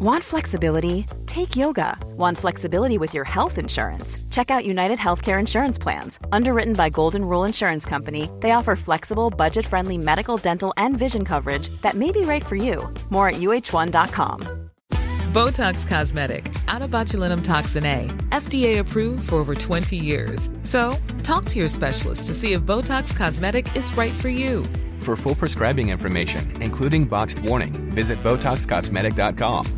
Want flexibility? Take yoga. Want flexibility with your health insurance? Check out United Healthcare Insurance Plans. Underwritten by Golden Rule Insurance Company, they offer flexible, budget friendly medical, dental, and vision coverage that may be right for you. More at uh1.com. Botox Cosmetic, out of botulinum toxin A, FDA approved for over 20 years. So, talk to your specialist to see if Botox Cosmetic is right for you. For full prescribing information, including boxed warning, visit BotoxCosmetic.com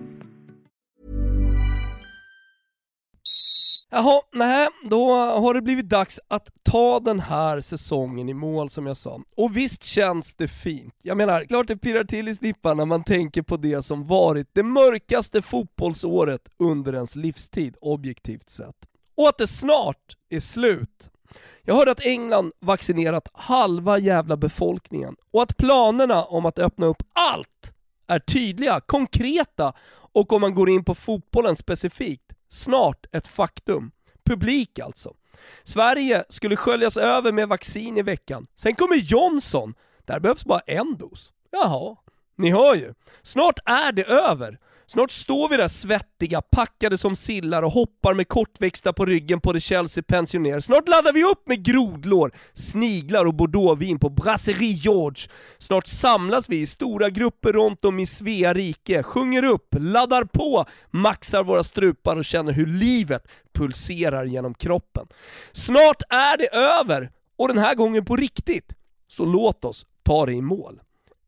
Jaha, nej, då har det blivit dags att ta den här säsongen i mål som jag sa. Och visst känns det fint. Jag menar, klart det pirrar till i snippan när man tänker på det som varit det mörkaste fotbollsåret under ens livstid, objektivt sett. Och att det snart är slut. Jag hörde att England vaccinerat halva jävla befolkningen och att planerna om att öppna upp allt är tydliga, konkreta och om man går in på fotbollen specifikt, snart ett faktum. Publik alltså. Sverige skulle sköljas över med vaccin i veckan. Sen kommer Johnson. Där behövs bara en dos. Jaha, ni hör ju. Snart är det över. Snart står vi där svettiga, packade som sillar och hoppar med kortväxta på ryggen på det Chelsea pensioner. Snart laddar vi upp med grodlår, sniglar och bordeauxvin på Brasserie George. Snart samlas vi i stora grupper runt om i Svea rike, sjunger upp, laddar på, maxar våra strupar och känner hur livet pulserar genom kroppen. Snart är det över, och den här gången på riktigt. Så låt oss ta det i mål.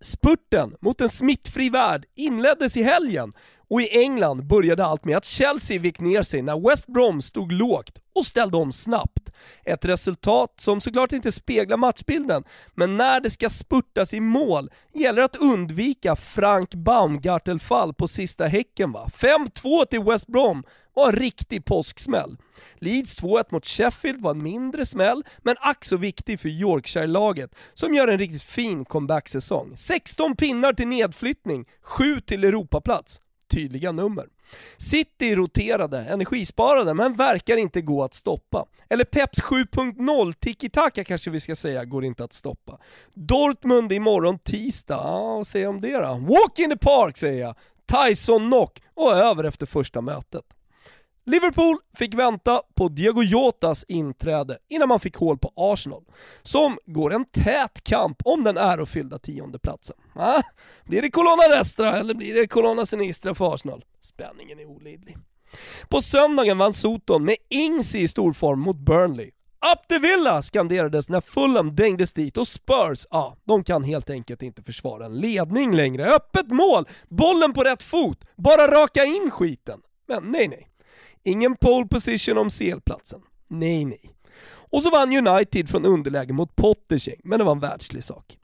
Spurten mot en smittfri värld inleddes i helgen och i England började allt med att Chelsea vek ner sig när West Brom stod lågt och ställde om snabbt. Ett resultat som såklart inte speglar matchbilden, men när det ska spurtas i mål gäller att undvika Frank Baumgartel-fall på sista Häcken va. 5-2 till West Brom var en riktig påsksmäll. Leeds 2-1 mot Sheffield var en mindre smäll, men ack så viktig för Yorkshire-laget, som gör en riktigt fin comeback-säsong. 16 pinnar till nedflyttning, 7 till Europaplats. Tydliga nummer. City roterade, energisparade, men verkar inte gå att stoppa. Eller Peps 7.0, tiki-taka kanske vi ska säga, går inte att stoppa. Dortmund imorgon tisdag, ja vad säger jag om det då? Walk in the park säger jag! Tyson knock och över efter första mötet. Liverpool fick vänta på Diego Jotas inträde innan man fick hål på Arsenal, som går en tät kamp om den ärofyllda tiondeplatsen. Ah, blir det Colonna Destra eller blir det Colonna Sinistra för Arsenal? Spänningen är olidlig. På söndagen vann Soton med Ings i storform mot Burnley. Up the Villa skanderades när Fulham dängdes dit och Spurs, ja, ah, de kan helt enkelt inte försvara en ledning längre. Öppet mål, bollen på rätt fot, bara raka in skiten. Men nej nej. Ingen pole position om CL-platsen. Nej, nej. Och så vann United från underläge mot Pottersäng, men det var en världslig sak.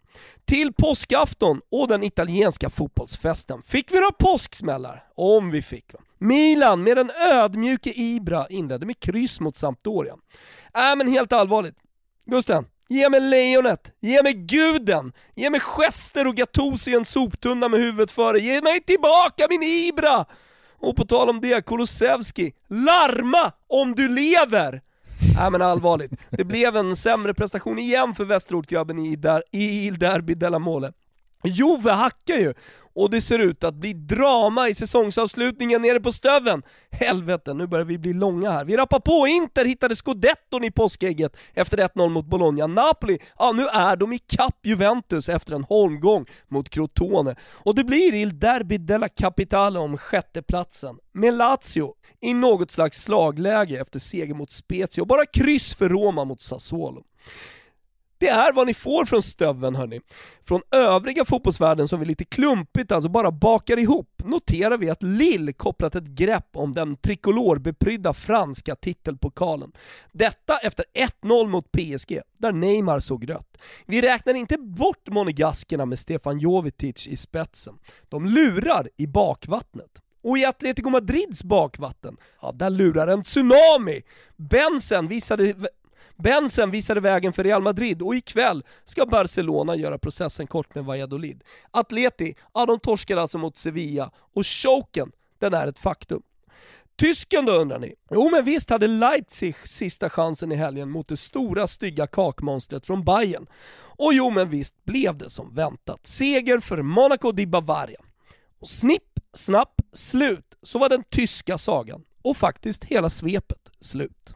Till påskafton och den italienska fotbollsfesten fick vi några påsksmällar. Om vi fick. Va? Milan med den ödmjuke Ibra inledde med kryss mot Sampdoria. Äh men helt allvarligt. Gusten, ge mig lejonet, ge mig guden, ge mig gester och Gattuso i en soptunna med huvudet före, ge mig tillbaka min Ibra! Och på tal om det, Kulusevski, larma om du lever! Nej men allvarligt, det blev en sämre prestation igen för Västerortgrabben i, där, i Il Derby della Mole. Jove hackar ju, och det ser ut att bli drama i säsongsavslutningen nere på Stöven. Helvete, nu börjar vi bli långa här. Vi rappar på, Inter hittade scudetton i påskägget efter 1-0 mot Bologna. Napoli, ja nu är de i kapp Juventus efter en holmgång mot Crotone. Och det blir Il Derby della Capitale om sjätteplatsen. Med Lazio i något slags slagläge efter seger mot Spezia och bara kryss för Roma mot Sassuolo. Det är vad ni får från stöven hörni. Från övriga fotbollsvärlden som vi lite klumpigt alltså bara bakar ihop noterar vi att Lill kopplat ett grepp om den trikolorbepryddda franska titelpokalen. Detta efter 1-0 mot PSG, där Neymar såg rött. Vi räknar inte bort monegaskerna med Stefan Jovetic i spetsen. De lurar i bakvattnet. Och i Atletico Madrids bakvatten, ja där lurar en tsunami! Bensen visade Bensen visade vägen för Real Madrid och ikväll ska Barcelona göra processen kort med Valladolid. Atleti, ja de torskade alltså mot Sevilla och choken den är ett faktum. Tysken då undrar ni? Jo men visst hade Leipzig sista chansen i helgen mot det stora stygga kakmonstret från Bayern. Och jo men visst blev det som väntat. Seger för Monaco di Bavaria. Och snipp, snapp, slut så var den tyska sagan och faktiskt hela svepet slut.